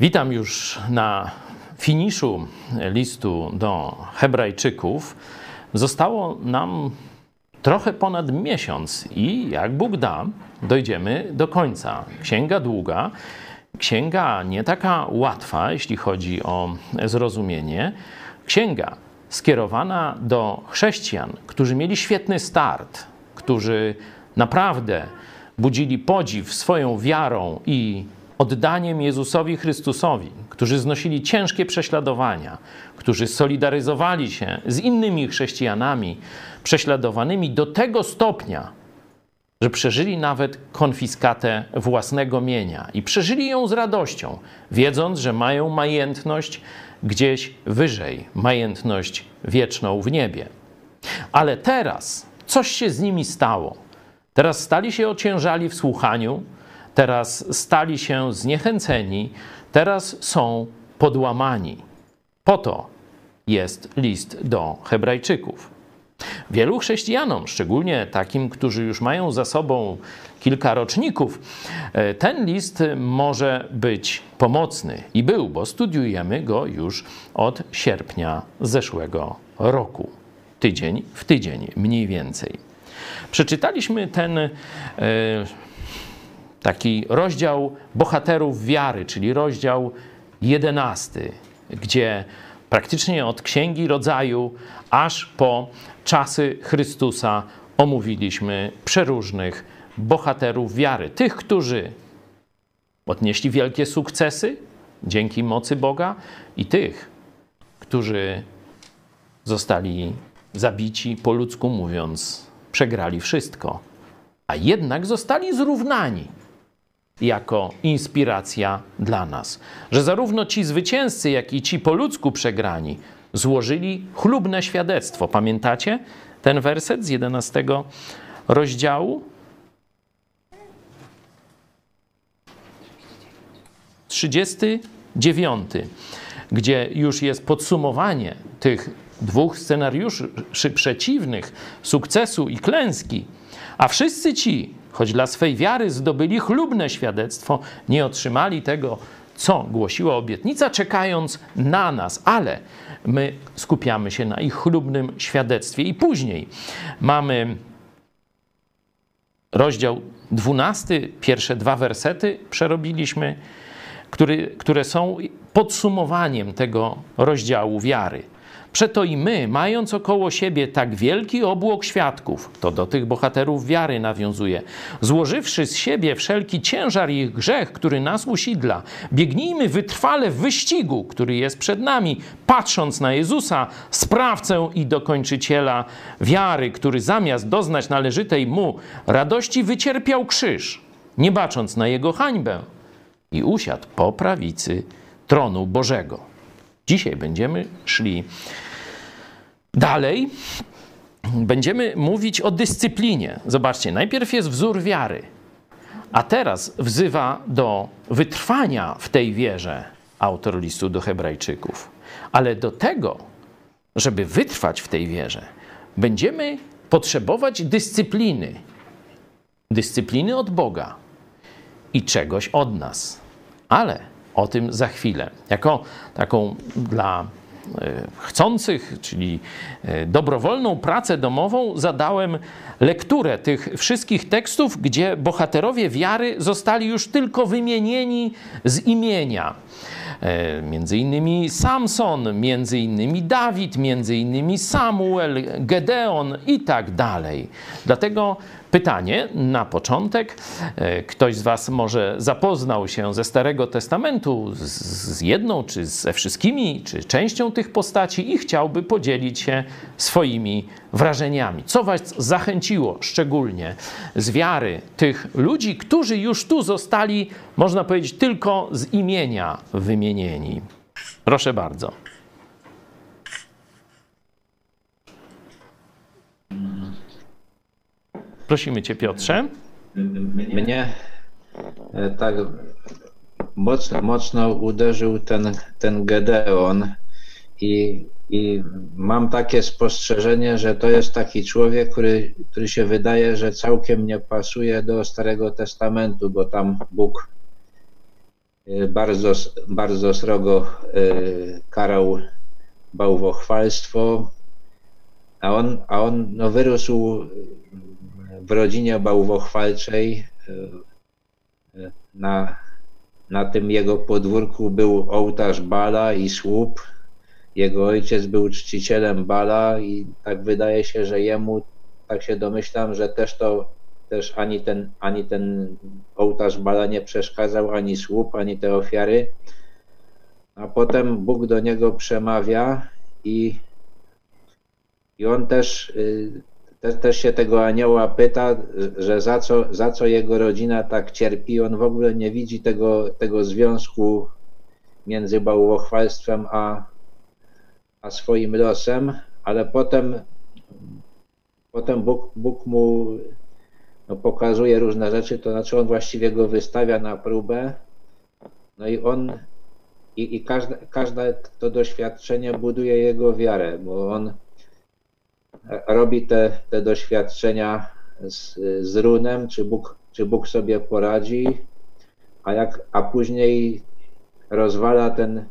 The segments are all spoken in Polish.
Witam już na finiszu listu do Hebrajczyków. Zostało nam trochę ponad miesiąc i jak Bóg da, dojdziemy do końca. Księga długa, księga nie taka łatwa, jeśli chodzi o zrozumienie. Księga skierowana do chrześcijan, którzy mieli świetny start, którzy naprawdę budzili podziw swoją wiarą i oddaniem Jezusowi Chrystusowi, którzy znosili ciężkie prześladowania, którzy solidaryzowali się z innymi chrześcijanami prześladowanymi do tego stopnia, że przeżyli nawet konfiskatę własnego mienia i przeżyli ją z radością, wiedząc, że mają majętność gdzieś wyżej, majętność wieczną w niebie. Ale teraz coś się z nimi stało. Teraz stali się ociężali w słuchaniu, teraz stali się zniechęceni, teraz są podłamani. Po to jest list do Hebrajczyków. Wielu chrześcijanom, szczególnie takim, którzy już mają za sobą kilka roczników, e, ten list może być pomocny i był, bo studiujemy go już od sierpnia zeszłego roku. Tydzień w tydzień, mniej więcej. Przeczytaliśmy ten e, taki rozdział bohaterów wiary, czyli rozdział jedenasty, gdzie praktycznie od Księgi Rodzaju aż po czasy Chrystusa omówiliśmy przeróżnych bohaterów wiary. Tych, którzy odnieśli wielkie sukcesy dzięki mocy Boga i tych, którzy zostali zabici, po ludzku mówiąc, przegrali wszystko, a jednak zostali zrównani jako inspiracja dla nas. Że zarówno ci zwycięzcy, jak i ci po ludzku przegrani złożyli chlubne świadectwo. Pamiętacie ten werset z 11 rozdziału? 39, gdzie już jest podsumowanie tych dwóch scenariuszy przeciwnych sukcesu i klęski, a wszyscy ci, choć dla swej wiary zdobyli chlubne świadectwo, nie otrzymali tego, co głosiła obietnica, czekając na nas, ale my skupiamy się na ich chlubnym świadectwie. I później mamy rozdział 12, pierwsze dwa wersety przerobiliśmy, który, które są podsumowaniem tego rozdziału wiary. Przeto i my, mając około siebie tak wielki obłok świadków, to do tych bohaterów wiary nawiązuje, złożywszy z siebie wszelki ciężar ich grzech, który nas usidla, biegnijmy wytrwale w wyścigu, który jest przed nami, patrząc na Jezusa, sprawcę i dokończyciela wiary, który zamiast doznać należytej mu radości wycierpiał krzyż, nie bacząc na jego hańbę i usiadł po prawicy tronu Bożego. Dzisiaj będziemy szli Dalej będziemy mówić o dyscyplinie. Zobaczcie, najpierw jest wzór wiary, a teraz wzywa do wytrwania w tej wierze autor listu do Hebrajczyków. Ale do tego, żeby wytrwać w tej wierze, będziemy potrzebować dyscypliny. Dyscypliny od Boga i czegoś od nas. Ale o tym za chwilę. Jako taką dla E, chcących, czyli e, dobrowolną pracę domową, zadałem lekturę tych wszystkich tekstów, gdzie bohaterowie wiary zostali już tylko wymienieni z imienia. E, między innymi Samson, między innymi Dawid, między innymi Samuel, Gedeon i tak dalej. Dlatego Pytanie na początek. E, ktoś z Was może zapoznał się ze Starego Testamentu z jedną, czy ze wszystkimi, czy częścią tych postaci i chciałby podzielić się swoimi wrażeniami. Co Was zachęciło szczególnie z wiary tych ludzi, którzy już tu zostali, można powiedzieć, tylko z imienia wymienieni? Proszę bardzo. Prosimy Cię, Piotrze. Mnie e, tak mocno, mocno uderzył ten, ten Gedeon i, i mam takie spostrzeżenie, że to jest taki człowiek, który, który się wydaje, że całkiem nie pasuje do Starego Testamentu, bo tam Bóg bardzo, bardzo srogo karał bałwochwalstwo, a on, a on no, wyrósł w rodzinie bałwochwalczej. Na, na tym jego podwórku był ołtarz Bala i słup. Jego ojciec był czcicielem Bala i tak wydaje się, że jemu, tak się domyślam, że też to też ani ten, ani ten ołtarz Bala nie przeszkadzał, ani słup, ani te ofiary. A potem Bóg do niego przemawia i, i on też, y, te, też się tego anioła pyta, że za co, za co jego rodzina tak cierpi. On w ogóle nie widzi tego, tego związku między bałwochwalstwem a, a swoim losem, ale potem, potem Bóg, Bóg mu no, pokazuje różne rzeczy, to znaczy on właściwie go wystawia na próbę. No i on i, i każde, każde to doświadczenie buduje jego wiarę, bo on robi te, te doświadczenia z, z runem, czy Bóg, czy Bóg sobie poradzi, a, jak, a później rozwala ten,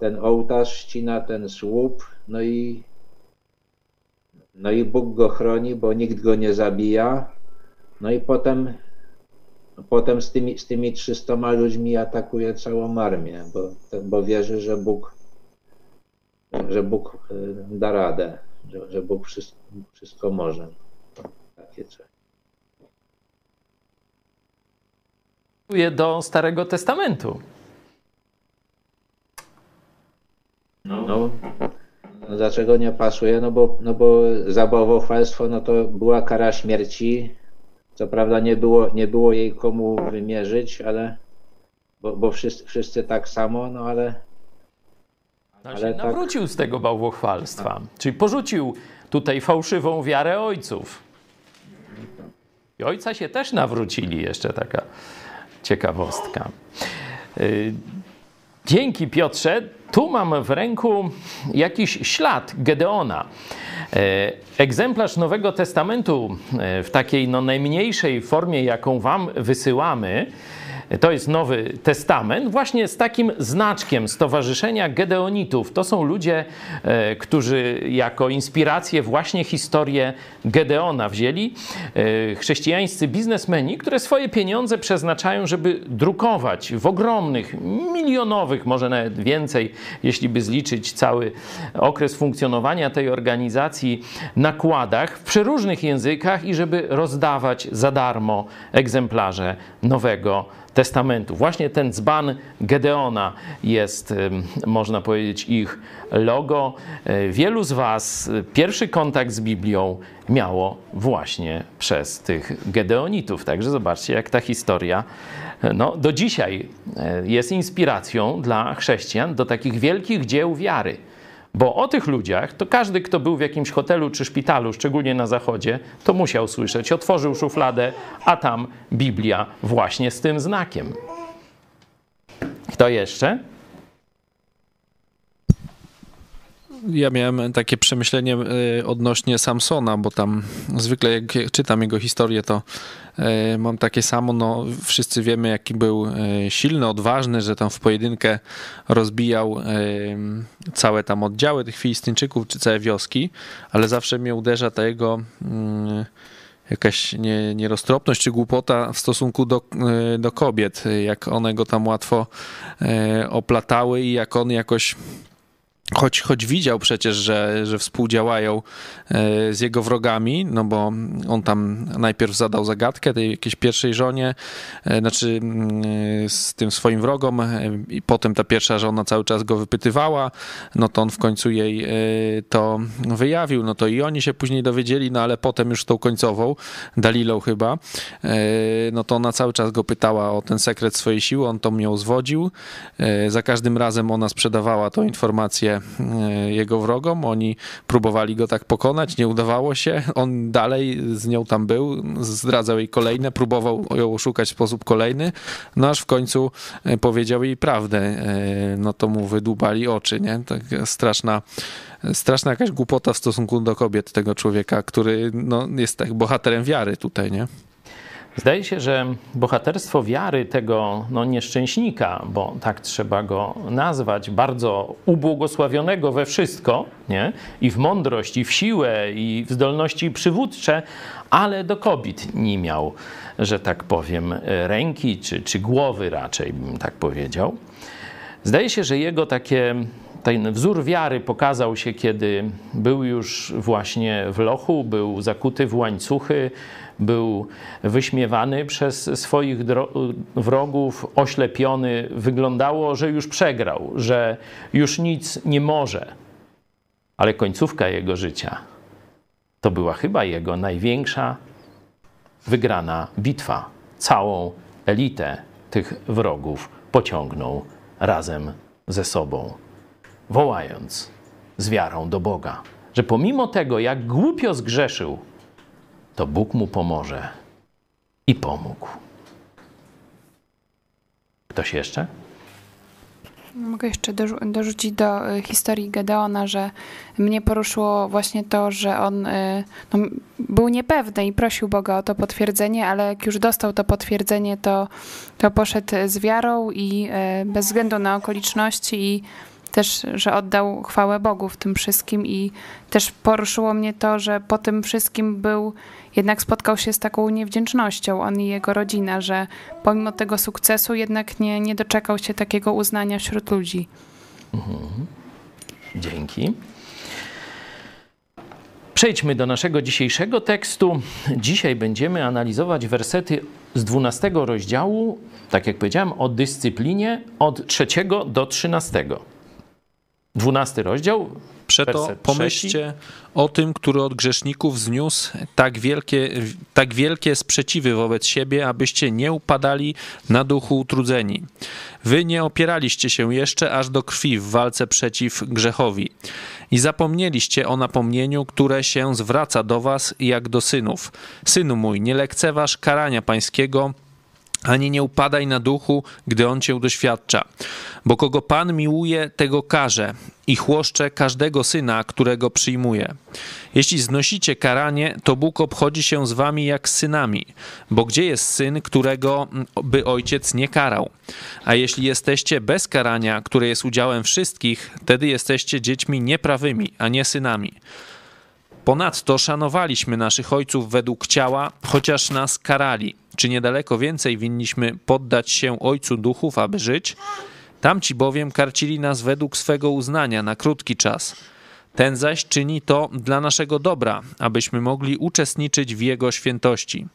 ten ołtarz, ścina ten słup, no i, no i Bóg go chroni, bo nikt go nie zabija. No i potem potem z tymi, z tymi 300 ludźmi atakuje całą armię, bo, bo wierzy, że Bóg, że Bóg y, da radę, że, że Bóg wszystko, wszystko może. Takie coś. Do Starego Testamentu. No. no, dlaczego nie pasuje? No bo, no bo za bałwochwalstwo no to była kara śmierci, co prawda nie było, nie było jej komu wymierzyć, ale bo, bo wszyscy, wszyscy tak samo, no ale. No ale tak... nawrócił z tego bałwochwalstwa. Czyli porzucił tutaj fałszywą wiarę ojców. I ojca się też nawrócili, jeszcze taka ciekawostka. Dzięki Piotrze. Tu mam w ręku jakiś ślad Gedeona. E, egzemplarz Nowego Testamentu e, w takiej no, najmniejszej formie, jaką Wam wysyłamy, to jest Nowy Testament, właśnie z takim znaczkiem Stowarzyszenia Gedeonitów. To są ludzie, e, którzy jako inspirację właśnie historię Gedeona wzięli. E, chrześcijańscy biznesmeni, które swoje pieniądze przeznaczają, żeby drukować w ogromnych, milionowych, może nawet więcej, jeśli by zliczyć cały okres funkcjonowania tej organizacji, nakładach w przeróżnych językach i żeby rozdawać za darmo egzemplarze Nowego Testamentu. Właśnie ten dzban Gedeona jest, można powiedzieć, ich logo. E, wielu z Was e, pierwszy kontakt z Biblią miało właśnie przez tych Gedeonitów. Także zobaczcie, jak ta historia e, no, do dzisiaj jest inspiracją dla chrześcijan do takich wielkich dzieł wiary. Bo o tych ludziach to każdy, kto był w jakimś hotelu czy szpitalu, szczególnie na zachodzie, to musiał słyszeć. Otworzył szufladę, a tam Biblia właśnie z tym znakiem. Kto jeszcze? ja miałem takie przemyślenie e, odnośnie Samsona, bo tam zwykle jak czytam jego historię, to mam takie samo, no wszyscy wiemy jaki był e, silny, odważny, że tam w pojedynkę rozbijał całe tam oddziały tych Filistyńczyków, czy całe wioski, ale zawsze mnie uderza ta jego mm, jakaś nie, nieroztropność czy głupota w stosunku do, do kobiet, jak one go tam łatwo oplatały i jak on jakoś Choć, choć widział przecież, że, że współdziałają e, z jego wrogami, no bo on tam najpierw zadał zagadkę tej jakiejś pierwszej żonie, e, znaczy mm, z tym swoim wrogom e, i potem ta pierwsza żona cały czas go wypytywała, no to on w końcu jej to wyjawił, no to i oni się później dowiedzieli, no ale potem już tą końcową, Dalilą chyba, no to ona cały czas go pytała o ten sekret swojej siły, on to ją zwodził, za każdym razem ona sprzedawała tą informację E, jego wrogom. Oni próbowali go tak pokonać, nie udawało się. On dalej z nią tam był, zdradzał jej kolejne, próbował ją oszukać w sposób kolejny, no aż w końcu e, powiedział jej prawdę. E, no to mu wydłubali oczy, nie? Tak straszna straszna jakaś głupota w stosunku do kobiet tego człowieka, który no, jest tak bohaterem wiary tutaj, nie? Zdaje się, że bohaterstwo wiary tego no, nieszczęśnika, bo tak trzeba go nazwać, bardzo ubłogosławionego we wszystko, nie? i w mądrość, i w siłę, i w zdolności przywódcze, ale do kobiet nie miał, że tak powiem, ręki czy, czy głowy raczej, bym tak powiedział. Zdaje się, że jego takie ten wzór wiary pokazał się, kiedy był już właśnie w lochu, był zakuty w łańcuchy, był wyśmiewany przez swoich wrogów, oślepiony. Wyglądało, że już przegrał, że już nic nie może. Ale końcówka jego życia to była chyba jego największa wygrana bitwa. Całą elitę tych wrogów pociągnął razem ze sobą, wołając z wiarą do Boga, że pomimo tego, jak głupio zgrzeszył, to Bóg mu pomoże i pomógł. Ktoś jeszcze? Mogę jeszcze dorzucić do y, historii Gedeona, że mnie poruszyło właśnie to, że on y, no, był niepewny i prosił Boga o to potwierdzenie, ale jak już dostał to potwierdzenie, to, to poszedł z wiarą i y, bez względu na okoliczności i też, że oddał chwałę Bogu w tym wszystkim i też poruszyło mnie to, że po tym wszystkim był, jednak spotkał się z taką niewdzięcznością, on i jego rodzina, że pomimo tego sukcesu jednak nie, nie doczekał się takiego uznania wśród ludzi. Mhm. Dzięki. Przejdźmy do naszego dzisiejszego tekstu. Dzisiaj będziemy analizować wersety z 12 rozdziału, tak jak powiedziałem, o dyscyplinie od 3 do 13. 12 rozdział. Przeto pomyślcie o tym, który od grzeszników zniósł tak wielkie, tak wielkie sprzeciwy wobec siebie, abyście nie upadali na duchu utrudzeni. Wy nie opieraliście się jeszcze aż do krwi w walce przeciw grzechowi i zapomnieliście o napomnieniu, które się zwraca do was jak do synów. Synu mój, nie lekceważ karania pańskiego, ani nie upadaj na duchu, gdy on cię doświadcza. Bo kogo Pan miłuje, tego karze i chłoszcze każdego syna, którego przyjmuje. Jeśli znosicie karanie, to Bóg obchodzi się z wami jak z synami, bo gdzie jest syn, którego by ojciec nie karał? A jeśli jesteście bez karania, które jest udziałem wszystkich, wtedy jesteście dziećmi nieprawymi, a nie synami. Ponadto szanowaliśmy naszych ojców według ciała, chociaż nas karali. Czy niedaleko więcej winniśmy poddać się Ojcu Duchów, aby żyć? Tamci bowiem karcili nas według swego uznania na krótki czas. Ten zaś czyni to dla naszego dobra, abyśmy mogli uczestniczyć w Jego świętości.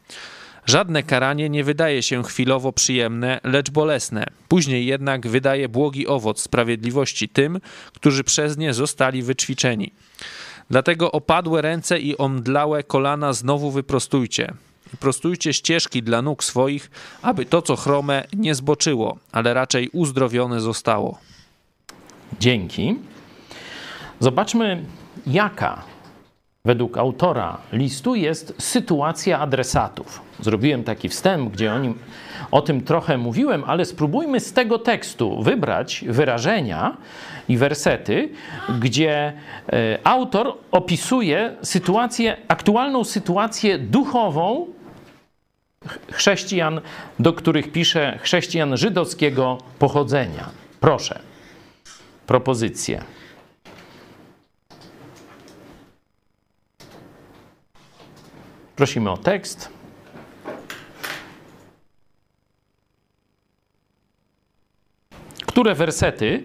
Żadne karanie nie wydaje się chwilowo przyjemne, lecz bolesne. Później jednak wydaje błogi owoc sprawiedliwości tym, którzy przez nie zostali wyćwiczeni. Dlatego opadłe ręce i omdlałe kolana znowu wyprostujcie. Prostujcie ścieżki dla nóg swoich, aby to, co chrome, nie zboczyło, ale raczej uzdrowione zostało. Dzięki. Zobaczmy, jaka według autora listu jest sytuacja adresatów. Zrobiłem taki wstęp, gdzie o, nim, o tym trochę mówiłem, ale spróbujmy z tego tekstu wybrać wyrażenia i wersety, gdzie e, autor opisuje sytuację, aktualną sytuację duchową chrześcijan, do których pisze chrześcijan żydowskiego pochodzenia. Proszę, propozycje. Prosimy o tekst. Które wersety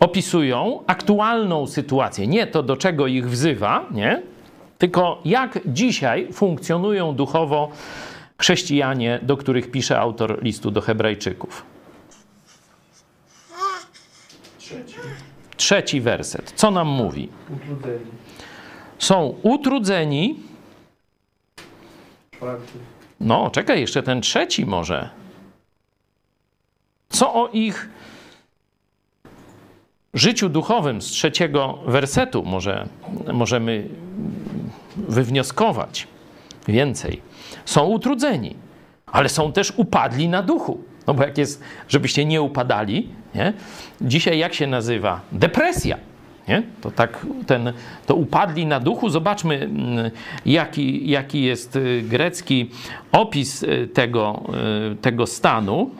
opisują aktualną sytuację? Nie to, do czego ich wzywa, nie? tylko jak dzisiaj funkcjonują duchowo chrześcijanie, do których pisze autor listu do Hebrajczyków. Trzeci. Trzeci werset. Co nam mówi? Utrudzeni. Są utrudzeni. Czwarty. No, czekaj, jeszcze ten trzeci może. Co o ich życiu duchowym z trzeciego wersetu może, możemy wywnioskować więcej? Są utrudzeni, ale są też upadli na duchu. No bo jak jest, żebyście nie upadali, nie? Dzisiaj jak się nazywa? Depresja. Nie? To tak ten, to upadli na duchu. Zobaczmy, mm, jaki, jaki jest y, grecki opis y, tego, y, tego stanu.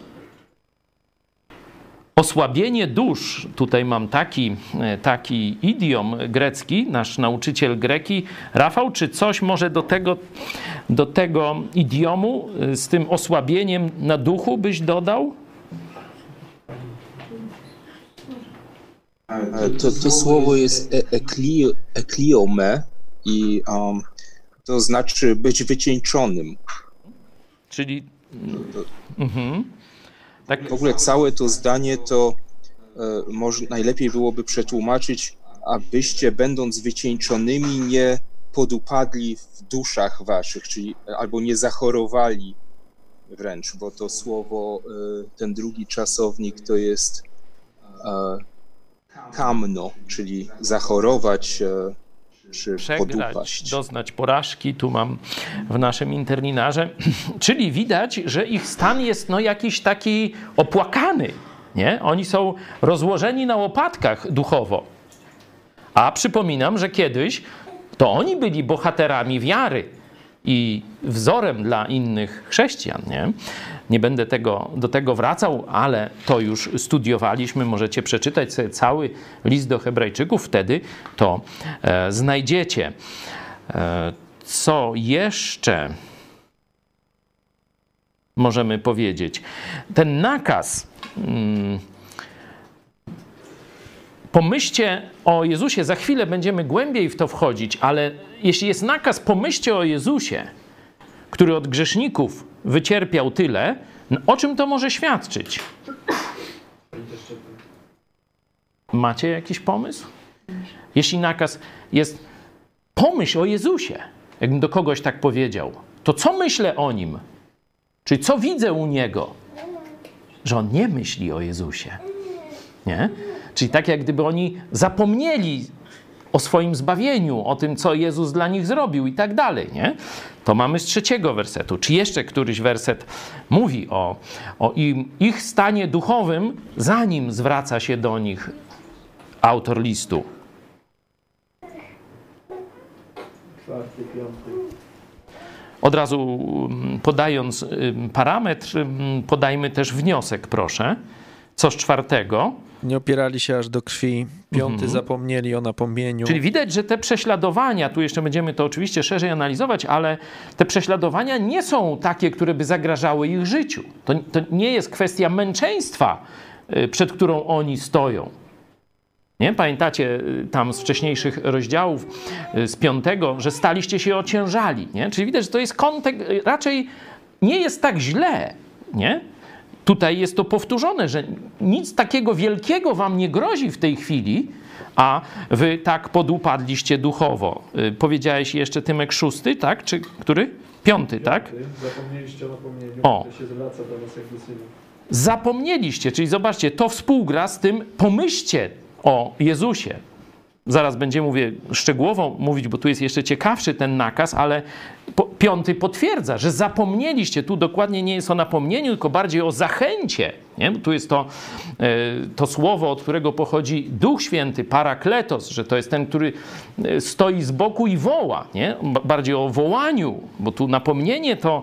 Osłabienie dusz, tutaj mam taki, taki idiom grecki, nasz nauczyciel greki. Rafał, czy coś może do tego, do tego idiomu z tym osłabieniem na duchu byś dodał? To, to słowo jest e, ekliome i um, to znaczy być wycieńczonym. Czyli. Mhm. Tak. W ogóle całe to zdanie to e, może najlepiej byłoby przetłumaczyć, abyście będąc wycieńczonymi nie podupadli w duszach waszych, czyli albo nie zachorowali wręcz, bo to słowo, e, ten drugi czasownik to jest e, kamno, czyli zachorować e, czy Przegrać, podupaść. doznać porażki, tu mam w naszym interninarze. czyli widać, że ich stan jest no jakiś taki opłakany. Nie? Oni są rozłożeni na łopatkach duchowo. A przypominam, że kiedyś to oni byli bohaterami wiary i wzorem dla innych chrześcijan. Nie? Nie będę tego, do tego wracał, ale to już studiowaliśmy. Możecie przeczytać sobie cały list do Hebrajczyków, wtedy to e, znajdziecie. E, co jeszcze możemy powiedzieć? Ten nakaz. Mm, pomyślcie o Jezusie, za chwilę będziemy głębiej w to wchodzić, ale jeśli jest nakaz, pomyślcie o Jezusie, który od grzeszników wycierpiał tyle, no, o czym to może świadczyć? Macie jakiś pomysł? Jeśli nakaz jest pomyśl o Jezusie, jakbym do kogoś tak powiedział, to co myślę o nim? Czyli co widzę u niego? Że on nie myśli o Jezusie. Nie? Czyli tak, jak gdyby oni zapomnieli o swoim zbawieniu, o tym, co Jezus dla nich zrobił i tak dalej, nie? To mamy z trzeciego wersetu. Czy jeszcze któryś werset mówi o, o im, ich stanie duchowym, zanim zwraca się do nich autor listu? Czwarty, piąty. Od razu mm, podając parametr, podajmy też wniosek, proszę. Co z czwartego? Nie opierali się aż do krwi. Piąty mhm. zapomnieli o napomnieniu. Czyli widać, że te prześladowania, tu jeszcze będziemy to oczywiście szerzej analizować, ale te prześladowania nie są takie, które by zagrażały ich życiu. To, to nie jest kwestia męczeństwa, y, przed którą oni stoją. Nie? Pamiętacie y, tam z wcześniejszych rozdziałów, y, z piątego, że staliście się ociężali. Nie? Czyli widać, że to jest kontekst, raczej nie jest tak źle. Nie? Tutaj jest to powtórzone, że nic takiego wielkiego wam nie grozi w tej chwili, a wy tak podupadliście duchowo. Y, powiedziałeś jeszcze Tymek szósty, tak? Czy który? Piąty, tak? Zapomnieliście o napomnieniu, o. się zwraca do was jak do synu. Zapomnieliście, czyli zobaczcie, to współgra z tym, pomyślcie o Jezusie. Zaraz będzie mówię szczegółowo mówić, bo tu jest jeszcze ciekawszy ten nakaz, ale po, piąty potwierdza, że zapomnieliście. Tu dokładnie nie jest o napomnieniu, tylko bardziej o zachęcie. Nie? Tu jest to, e, to słowo, od którego pochodzi Duch Święty, parakletos, że to jest ten, który e, stoi z boku i woła. Nie? Bardziej o wołaniu, bo tu napomnienie to,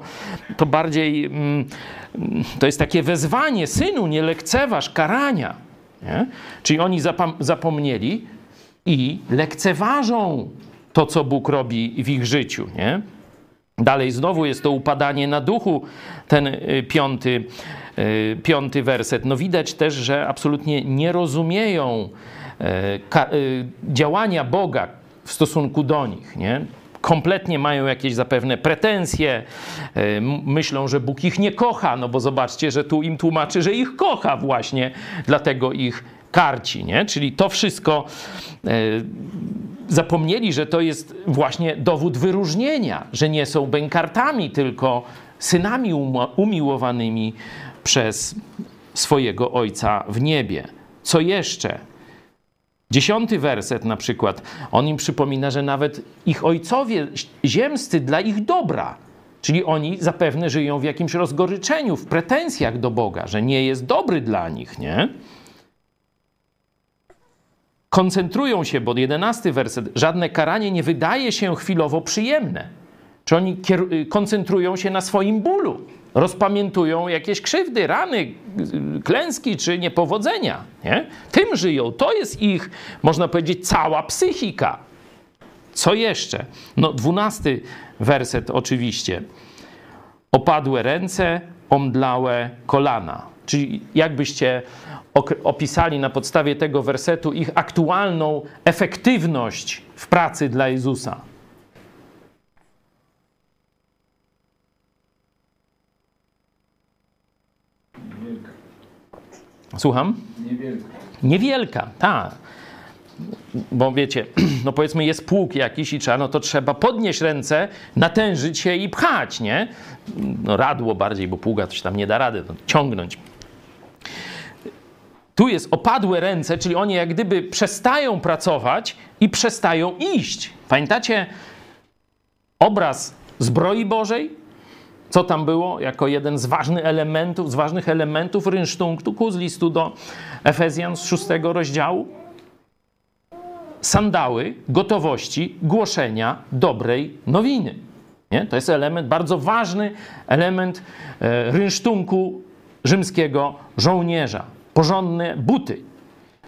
to bardziej mm, to jest takie wezwanie, synu, nie lekceważ karania. Nie? Czyli oni zapomnieli, i lekceważą to, co Bóg robi w ich życiu. Nie? Dalej znowu jest to upadanie na duchu, ten y, piąty, y, piąty werset. No widać też, że absolutnie nie rozumieją y, działania Boga w stosunku do nich. Nie? kompletnie mają jakieś zapewne pretensje, myślą, że Bóg ich nie kocha, no bo zobaczcie, że tu im tłumaczy, że ich kocha właśnie, dlatego ich karci, nie? Czyli to wszystko e, zapomnieli, że to jest właśnie dowód wyróżnienia, że nie są bękartami, tylko synami umiłowanymi przez swojego Ojca w niebie. Co jeszcze? Dziesiąty werset na przykład, on im przypomina, że nawet ich ojcowie ziemscy dla ich dobra, czyli oni zapewne żyją w jakimś rozgoryczeniu, w pretensjach do Boga, że nie jest dobry dla nich, nie? Koncentrują się, bo jedenasty werset, żadne karanie nie wydaje się chwilowo przyjemne. Czy oni koncentrują się na swoim bólu, rozpamiętują jakieś krzywdy, rany, klęski czy niepowodzenia. Nie? Tym żyją. To jest ich, można powiedzieć, cała psychika. Co jeszcze? No, dwunasty werset oczywiście. Opadłe ręce, omdlałe kolana. Czyli jakbyście opisali na podstawie tego wersetu ich aktualną efektywność w pracy dla Jezusa. Niewielka. Słucham? Niewielka. Niewielka, tak. Bo wiecie, no powiedzmy jest pług jakiś i trzeba, no to trzeba podnieść ręce, natężyć się i pchać, nie? No radło bardziej, bo pługa się tam nie da rady, to ciągnąć. Tu jest opadłe ręce, czyli oni jak gdyby przestają pracować i przestają iść. Pamiętacie obraz zbroi Bożej? Co tam było jako jeden z ważnych elementów, z ważnych elementów rynsztunktu z listu do Efezjan z szóstego rozdziału? Sandały gotowości głoszenia dobrej nowiny. Nie? To jest element, bardzo ważny element e, rynsztunku rzymskiego żołnierza porządne buty.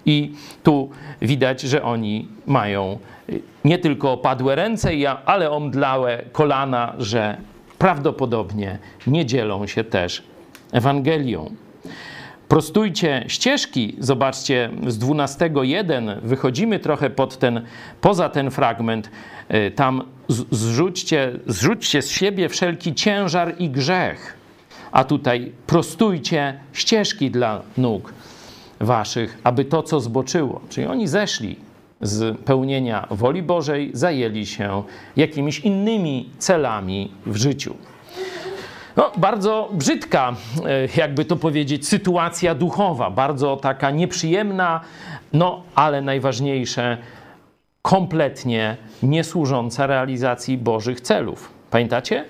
I tu widać, że oni mają y, nie tylko opadłe ręce, ale omdlałe kolana, że prawdopodobnie nie dzielą się też Ewangelią. Prostujcie ścieżki, zobaczcie z 12.1, wychodzimy trochę pod ten, poza ten fragment, y, tam zrzućcie, zrzućcie z siebie wszelki ciężar i grzech a tutaj prostujcie ścieżki dla nóg waszych, aby to, co zboczyło. Czyli oni zeszli z pełnienia woli Bożej, zajęli się jakimiś innymi celami w życiu. No, bardzo brzydka, e, jakby to powiedzieć, sytuacja duchowa, bardzo taka nieprzyjemna, no ale najważniejsze, kompletnie niesłużąca realizacji Bożych celów. Pamiętacie?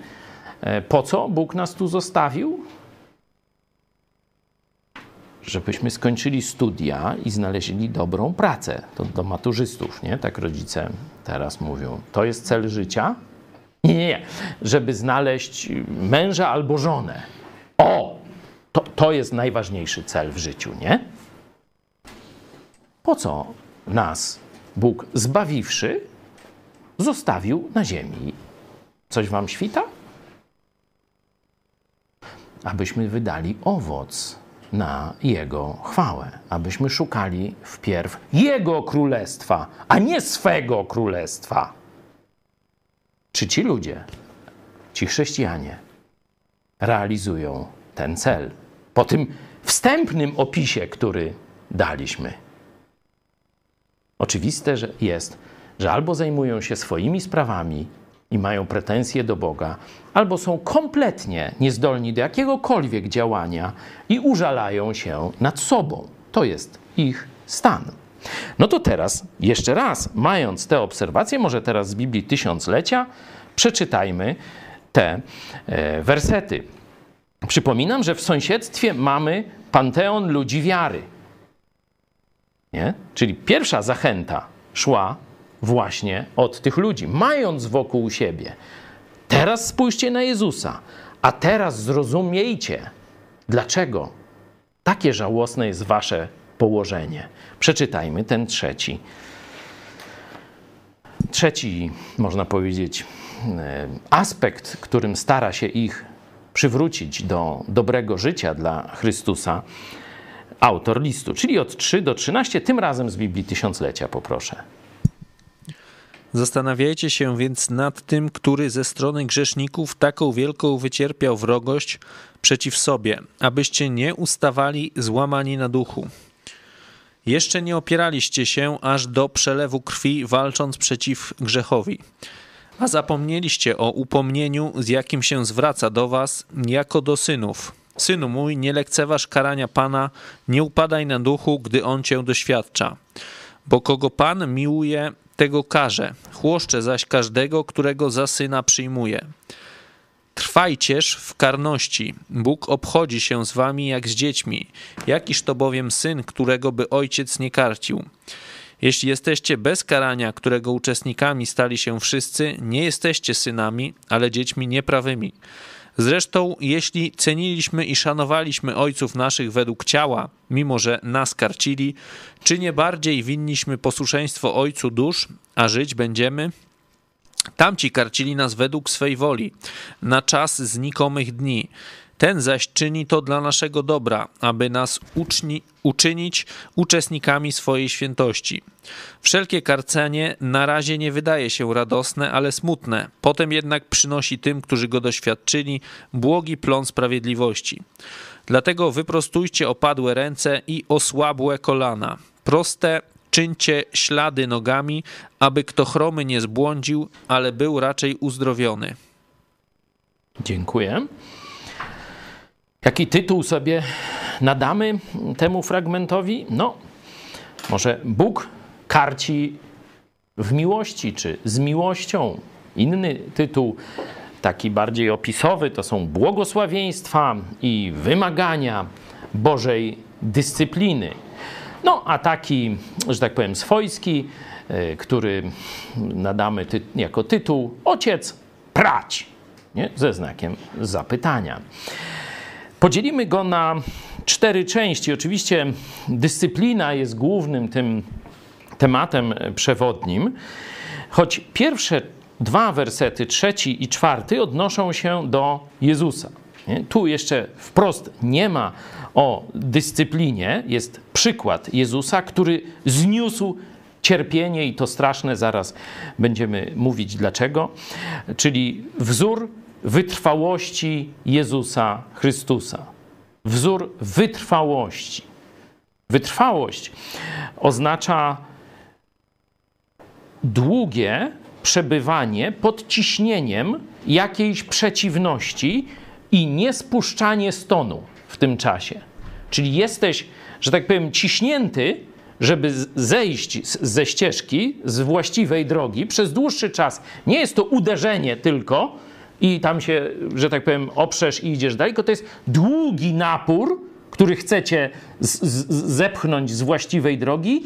E, po co Bóg nas tu zostawił? Żebyśmy skończyli studia i znaleźli dobrą pracę. To do maturzystów, nie? Tak rodzice teraz mówią. To jest cel życia? Nie, nie, nie. Żeby znaleźć męża albo żonę. O! To, to jest najważniejszy cel w życiu, nie? Po co nas Bóg zbawiwszy zostawił na ziemi? Coś wam świta? abyśmy wydali owoc na Jego chwałę, abyśmy szukali wpierw Jego królestwa, a nie swego królestwa. Czy ci ludzie, ci chrześcijanie realizują ten cel po tym wstępnym opisie, który daliśmy? Oczywiste że jest, że albo zajmują się swoimi sprawami, i mają pretensje do Boga, albo są kompletnie niezdolni do jakiegokolwiek działania i użalają się nad sobą. To jest ich stan. No to teraz, jeszcze raz, mając te obserwacje, może teraz z Biblii Tysiąclecia, przeczytajmy te e, wersety. Przypominam, że w sąsiedztwie mamy panteon ludzi wiary. Nie? Czyli pierwsza zachęta szła właśnie od tych ludzi, mając wokół siebie. Teraz spójrzcie na Jezusa, a teraz zrozumiejcie, dlaczego takie żałosne jest wasze położenie. Przeczytajmy ten trzeci. Trzeci, można powiedzieć, e, aspekt, którym stara się ich przywrócić do dobrego życia dla Chrystusa, autor listu, czyli od 3 do 13, tym razem z Biblii Tysiąclecia poproszę. Zastanawiajcie się więc nad tym, który ze strony grzeszników taką wielką wycierpiał wrogość przeciw sobie, abyście nie ustawali złamani na duchu. Jeszcze nie opieraliście się aż do przelewu krwi, walcząc przeciw grzechowi. A zapomnieliście o upomnieniu, z jakim się zwraca do was, jako do synów. Synu mój, nie lekceważ karania Pana, nie upadaj na duchu, gdy On cię doświadcza. Bo kogo Pan miłuje, tego karze, chłoszcze zaś każdego, którego za syna przyjmuje. Trwajcież w karności. Bóg obchodzi się z wami jak z dziećmi. Jakiż to bowiem syn, którego by ojciec nie karcił? Jeśli jesteście bez karania, którego uczestnikami stali się wszyscy, nie jesteście synami, ale dziećmi nieprawymi. Zresztą, jeśli ceniliśmy i szanowaliśmy ojców naszych według ciała, mimo że nas karcili, czy nie bardziej winniśmy posłuszeństwo ojcu dusz, a żyć będziemy? Tamci karcili nas według swej woli, na czas znikomych dni. Ten zaś czyni to dla naszego dobra, aby nas uczni, uczynić uczestnikami swojej świętości. Wszelkie karcenie na razie nie wydaje się radosne, ale smutne, potem jednak przynosi tym, którzy go doświadczyli, błogi plon sprawiedliwości. Dlatego wyprostujcie opadłe ręce i osłabłe kolana. Proste czyńcie ślady nogami, aby kto chromy nie zbłądził, ale był raczej uzdrowiony. Dziękuję. Jaki tytuł sobie nadamy temu fragmentowi? No, może Bóg karci w miłości, czy z miłością. Inny tytuł, taki bardziej opisowy, to są błogosławieństwa i wymagania Bożej dyscypliny. No, a taki, że tak powiem, swojski, e, który nadamy ty jako tytuł Ojciec prać, nie? ze znakiem zapytania. Podzielimy go na cztery części. Oczywiście dyscyplina jest głównym tym tematem przewodnim, choć pierwsze dwa wersety, trzeci i czwarty, odnoszą się do Jezusa. Nie? Tu jeszcze wprost nie ma o dyscyplinie, jest przykład Jezusa, który zniósł cierpienie i to straszne, zaraz będziemy mówić dlaczego, czyli wzór wytrwałości Jezusa Chrystusa. Wzór wytrwałości. Wytrwałość oznacza długie przebywanie pod ciśnieniem jakiejś przeciwności i niespuszczanie stonu w tym czasie. Czyli jesteś, że tak powiem, ciśnięty, żeby zejść ze ścieżki, z właściwej drogi przez dłuższy czas. Nie jest to uderzenie tylko, i tam się, że tak powiem, oprzesz i idziesz dalej, tylko to jest długi napór, który chcecie zepchnąć z właściwej drogi,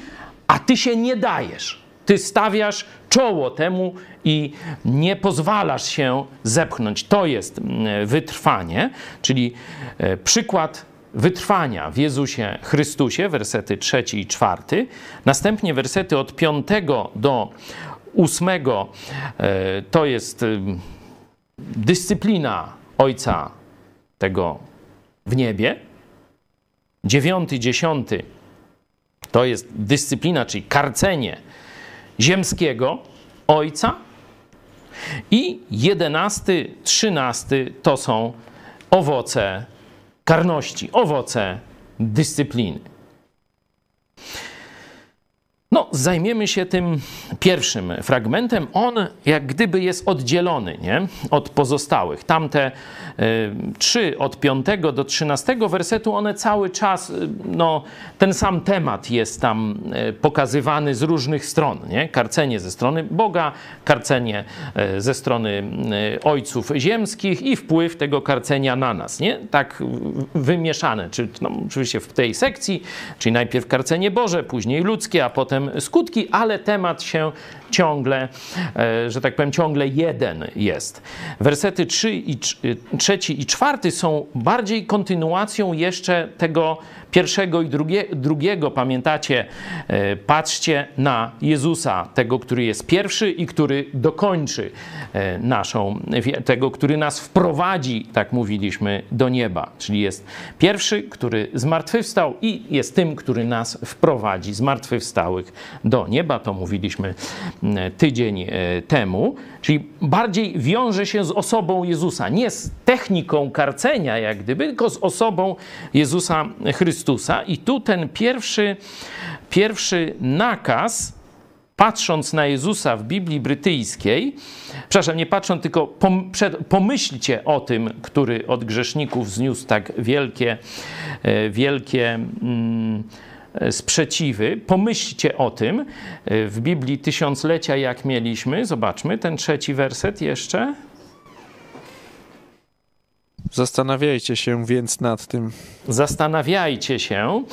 a ty się nie dajesz. Ty stawiasz czoło temu i nie pozwalasz się zepchnąć. To jest mm, wytrwanie, czyli e, przykład wytrwania w Jezusie Chrystusie, wersety trzeci i czwarty. Następnie wersety od piątego do ósmego e, to jest dyscyplina Ojca tego w niebie. Dziewiąty, dziesiąty to jest dyscyplina, czyli karcenie ziemskiego Ojca. I jedenasty, trzynasty to są owoce karności, owoce dyscypliny. No, zajmiemy się tym pierwszym fragmentem. On jak gdyby jest oddzielony nie? od pozostałych. Tamte y, trzy, od piątego do trzynastego wersetu, one cały czas, y, no, ten sam temat jest tam y, pokazywany z różnych stron. Nie? Karcenie ze strony Boga, karcenie ze strony ojców ziemskich i wpływ tego karcenia na nas. Nie? Tak wymieszane, czy no, oczywiście w tej sekcji, czyli najpierw karcenie Boże, później ludzkie, a potem skutki, ale temat się ciągle, e, że tak powiem, ciągle jeden jest. Wersety 3 i, 3 i 4 są bardziej kontynuacją jeszcze tego pierwszego i drugie, drugiego. Pamiętacie, e, patrzcie na Jezusa, tego, który jest pierwszy i który dokończy e, naszą, tego, który nas wprowadzi, tak mówiliśmy, do nieba. Czyli jest pierwszy, który zmartwychwstał i jest tym, który nas wprowadzi, zmartwychwstałych do nieba. To mówiliśmy tydzień e, temu, czyli bardziej wiąże się z osobą Jezusa, nie z techniką karcenia, jak gdyby, tylko z osobą Jezusa Chrystusa. I tu ten pierwszy, pierwszy nakaz, patrząc na Jezusa w Biblii brytyjskiej, przepraszam, nie patrząc, tylko pomyślcie o tym, który od grzeszników zniósł tak wielkie, e, wielkie. Mm, E, sprzeciwy. Pomyślcie o tym. E, w Biblii tysiąclecia, jak mieliśmy, zobaczmy ten trzeci werset jeszcze. Zastanawiajcie się więc nad tym. Zastanawiajcie się.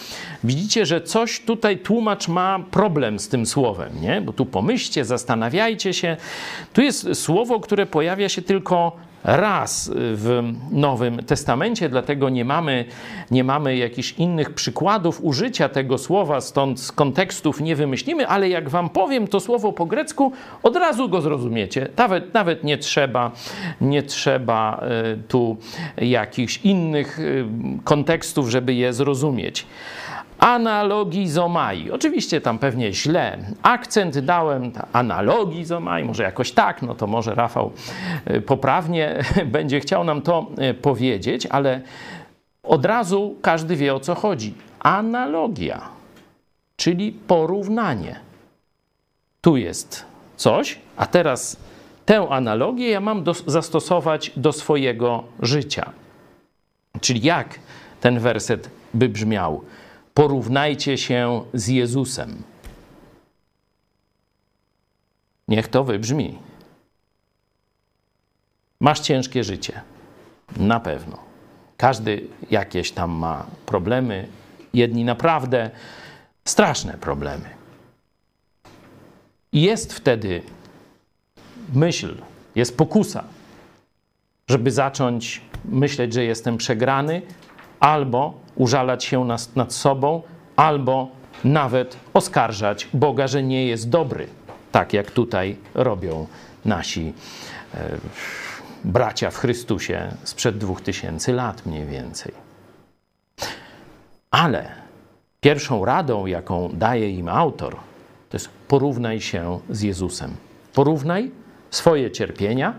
Widzicie, że coś tutaj tłumacz ma problem z tym słowem, nie? Bo tu pomyślcie, zastanawiajcie się. Tu jest słowo, które pojawia się tylko raz w Nowym Testamencie, dlatego nie mamy, nie mamy jakichś innych przykładów użycia tego słowa, stąd z kontekstów nie wymyślimy, ale jak wam powiem to słowo po grecku, od razu go zrozumiecie. Nawet, nawet nie trzeba, nie trzeba e, tu jakichś innych e, kontekstów, żeby je zrozumieć analogizomai. Oczywiście tam pewnie źle akcent dałem, analogizomai, może jakoś tak, no to może Rafał y, poprawnie będzie chciał nam to y, powiedzieć, ale od razu każdy wie o co chodzi. Analogia, czyli porównanie. Tu jest coś, a teraz tę analogię ja mam do, zastosować do swojego życia. Czyli jak ten werset by brzmiał? Porównajcie się z Jezusem. Niech to wybrzmi. Masz ciężkie życie. Na pewno. Każdy jakieś tam ma problemy, jedni naprawdę straszne problemy. I jest wtedy myśl, jest pokusa, żeby zacząć myśleć, że jestem przegrany, albo użalać się nad, nad sobą, albo nawet oskarżać Boga, że nie jest dobry, tak jak tutaj robią nasi e, bracia w Chrystusie sprzed dwóch tysięcy lat mniej więcej. Ale pierwszą radą, jaką daje im autor, to jest porównaj się z Jezusem. Porównaj swoje cierpienia,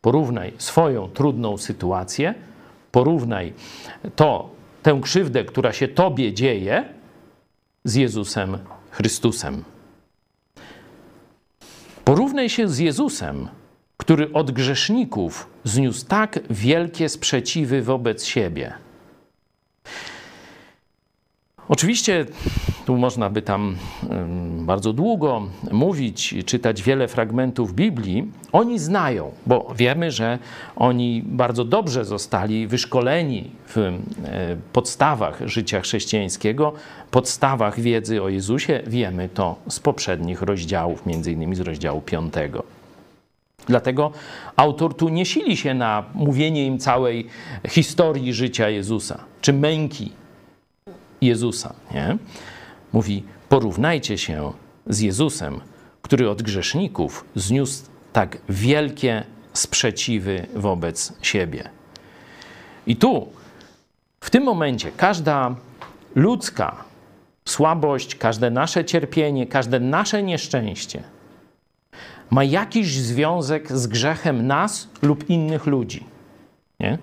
porównaj swoją trudną sytuację, porównaj to, tę krzywdę, która się Tobie dzieje, z Jezusem Chrystusem. Porównaj się z Jezusem, który od grzeszników zniósł tak wielkie sprzeciwy wobec siebie. Oczywiście tu można by tam bardzo długo mówić, czytać wiele fragmentów Biblii. Oni znają, bo wiemy, że oni bardzo dobrze zostali wyszkoleni w podstawach życia chrześcijańskiego, podstawach wiedzy o Jezusie. Wiemy to z poprzednich rozdziałów, między innymi z rozdziału 5. Dlatego autor tu nie sili się na mówienie im całej historii życia Jezusa, czy męki Jezusa. Nie? Mówi: porównajcie się z Jezusem, który od grzeszników zniósł tak wielkie sprzeciwy wobec siebie. I tu, w tym momencie, każda ludzka słabość, każde nasze cierpienie, każde nasze nieszczęście ma jakiś związek z grzechem nas lub innych ludzi. Nie?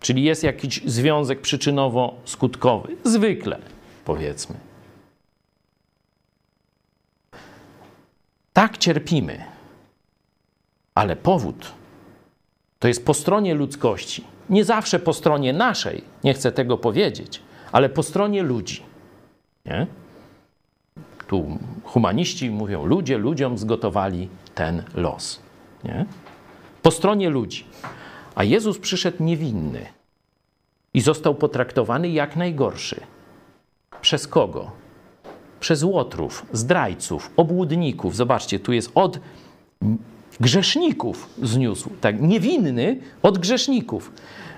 Czyli jest jakiś związek przyczynowo-skutkowy. Zwykle, powiedzmy. Tak cierpimy, ale powód to jest po stronie ludzkości. Nie zawsze po stronie naszej, nie chcę tego powiedzieć, ale po stronie ludzi. Nie? Tu humaniści mówią, ludzie ludziom zgotowali ten los. Nie? Po stronie ludzi. A Jezus przyszedł niewinny i został potraktowany jak najgorszy. Przez kogo? Przez łotrów, zdrajców, obłudników. Zobaczcie, tu jest od grzeszników zniósł, tak, niewinny od grzeszników.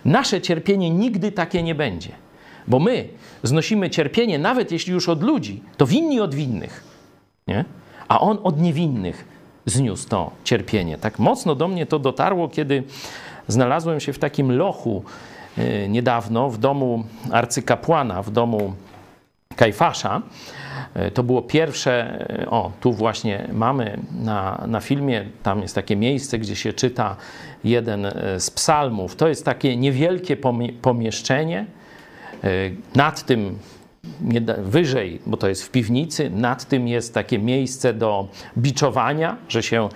Nasze cierpienie nigdy takie nie będzie, bo my znosimy cierpienie, nawet jeśli już od ludzi, to winni od winnych, nie? a on od niewinnych zniósł to cierpienie. Tak mocno do mnie to dotarło, kiedy znalazłem się w takim lochu y, niedawno w domu arcykapłana, w domu Kajfasza. Y, to było pierwsze, y, o tu właśnie mamy na, na filmie, tam jest takie miejsce, gdzie się czyta jeden z psalmów. To jest takie niewielkie pomieszczenie. Nad tym wyżej, bo to jest w piwnicy, nad tym jest takie miejsce do biczowania, że się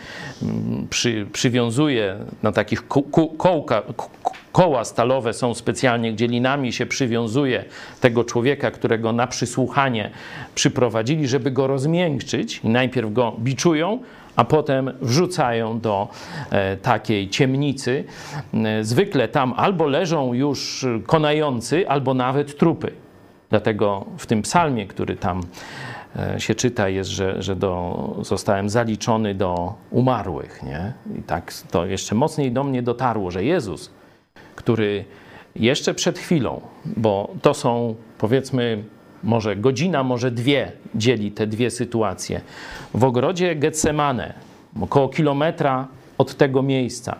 mm, przy, przywiązuje na takich kołka, koła stalowe są specjalnie, gdzie linami się przywiązuje tego człowieka, którego na przysłuchanie przyprowadzili, żeby go rozmiękczyć i najpierw go biczują, a potem wrzucają do e, takiej ciemnicy. E, zwykle tam albo leżą już konający, albo nawet trupy. Dlatego w tym psalmie, który tam e, się czyta, jest, że, że do, zostałem zaliczony do umarłych. Nie? I tak to jeszcze mocniej do mnie dotarło, że Jezus, który jeszcze przed chwilą, bo to są powiedzmy może godzina, może dwie dzieli te dwie sytuacje. W ogrodzie Getsemane, około kilometra od tego miejsca,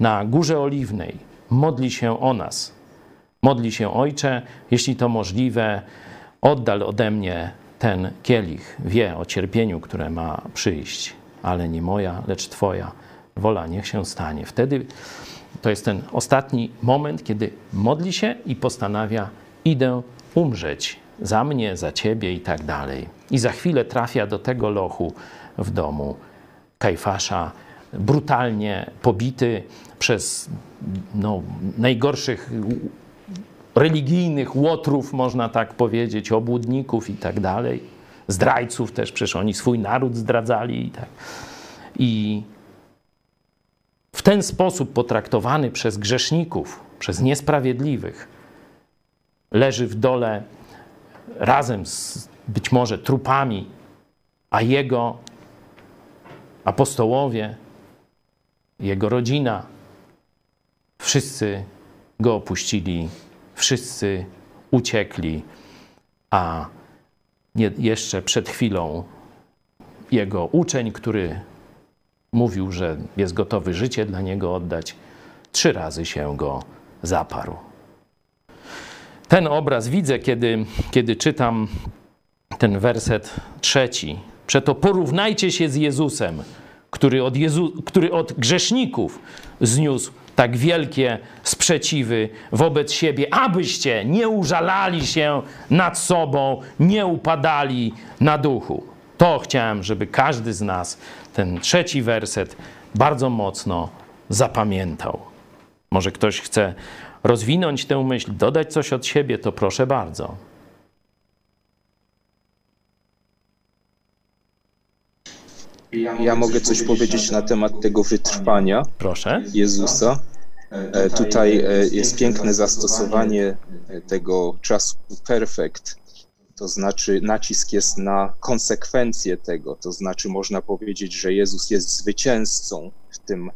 na Górze Oliwnej, modli się o nas. Modli się Ojcze, jeśli to możliwe, oddal ode mnie ten kielich. Wie o cierpieniu, które ma przyjść, ale nie moja, lecz Twoja wola niech się stanie. Wtedy to jest ten ostatni moment, kiedy modli się i postanawia: Idę umrzeć za mnie, za ciebie i tak dalej. I za chwilę trafia do tego lochu w domu Kajfasza, brutalnie pobity przez no, najgorszych religijnych łotrów, można tak powiedzieć, obłudników i tak dalej, zdrajców też, przecież oni swój naród zdradzali i tak. I w ten sposób potraktowany przez grzeszników, przez niesprawiedliwych, leży w dole razem z być może trupami, a jego apostołowie, jego rodzina, wszyscy go opuścili, wszyscy uciekli, a nie, jeszcze przed chwilą jego uczeń, który mówił, że jest gotowy życie dla niego oddać, trzy razy się go zaparł. Ten obraz widzę, kiedy, kiedy czytam ten werset trzeci. Przeto porównajcie się z Jezusem, który od, Jezu, który od grzeszników zniósł tak wielkie sprzeciwy wobec siebie, abyście nie użalali się nad sobą, nie upadali na duchu. To chciałem, żeby każdy z nas ten trzeci werset bardzo mocno zapamiętał. Może ktoś chce rozwinąć tę myśl, dodać coś od siebie, to proszę bardzo. Ja mogę coś powiedzieć na temat tego wytrwania Proszę. Jezusa. E, tutaj e, jest piękne zastosowanie tego czasu perfekt, to znaczy nacisk jest na konsekwencje tego, to znaczy można powiedzieć, że Jezus jest zwycięzcą w tym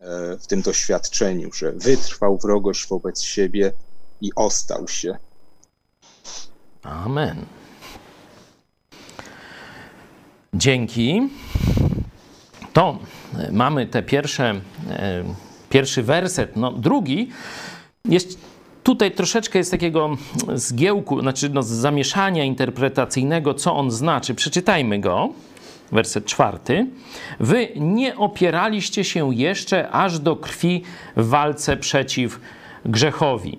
E, w tym doświadczeniu, że wytrwał wrogość wobec siebie i ostał się. Amen. Dzięki. To mamy te pierwsze, e, pierwszy werset. No, drugi jest tutaj troszeczkę jest takiego zgiełku, znaczy no, zamieszania interpretacyjnego, co on znaczy. Przeczytajmy go werset czwarty. Wy nie opieraliście się jeszcze aż do krwi w walce przeciw grzechowi.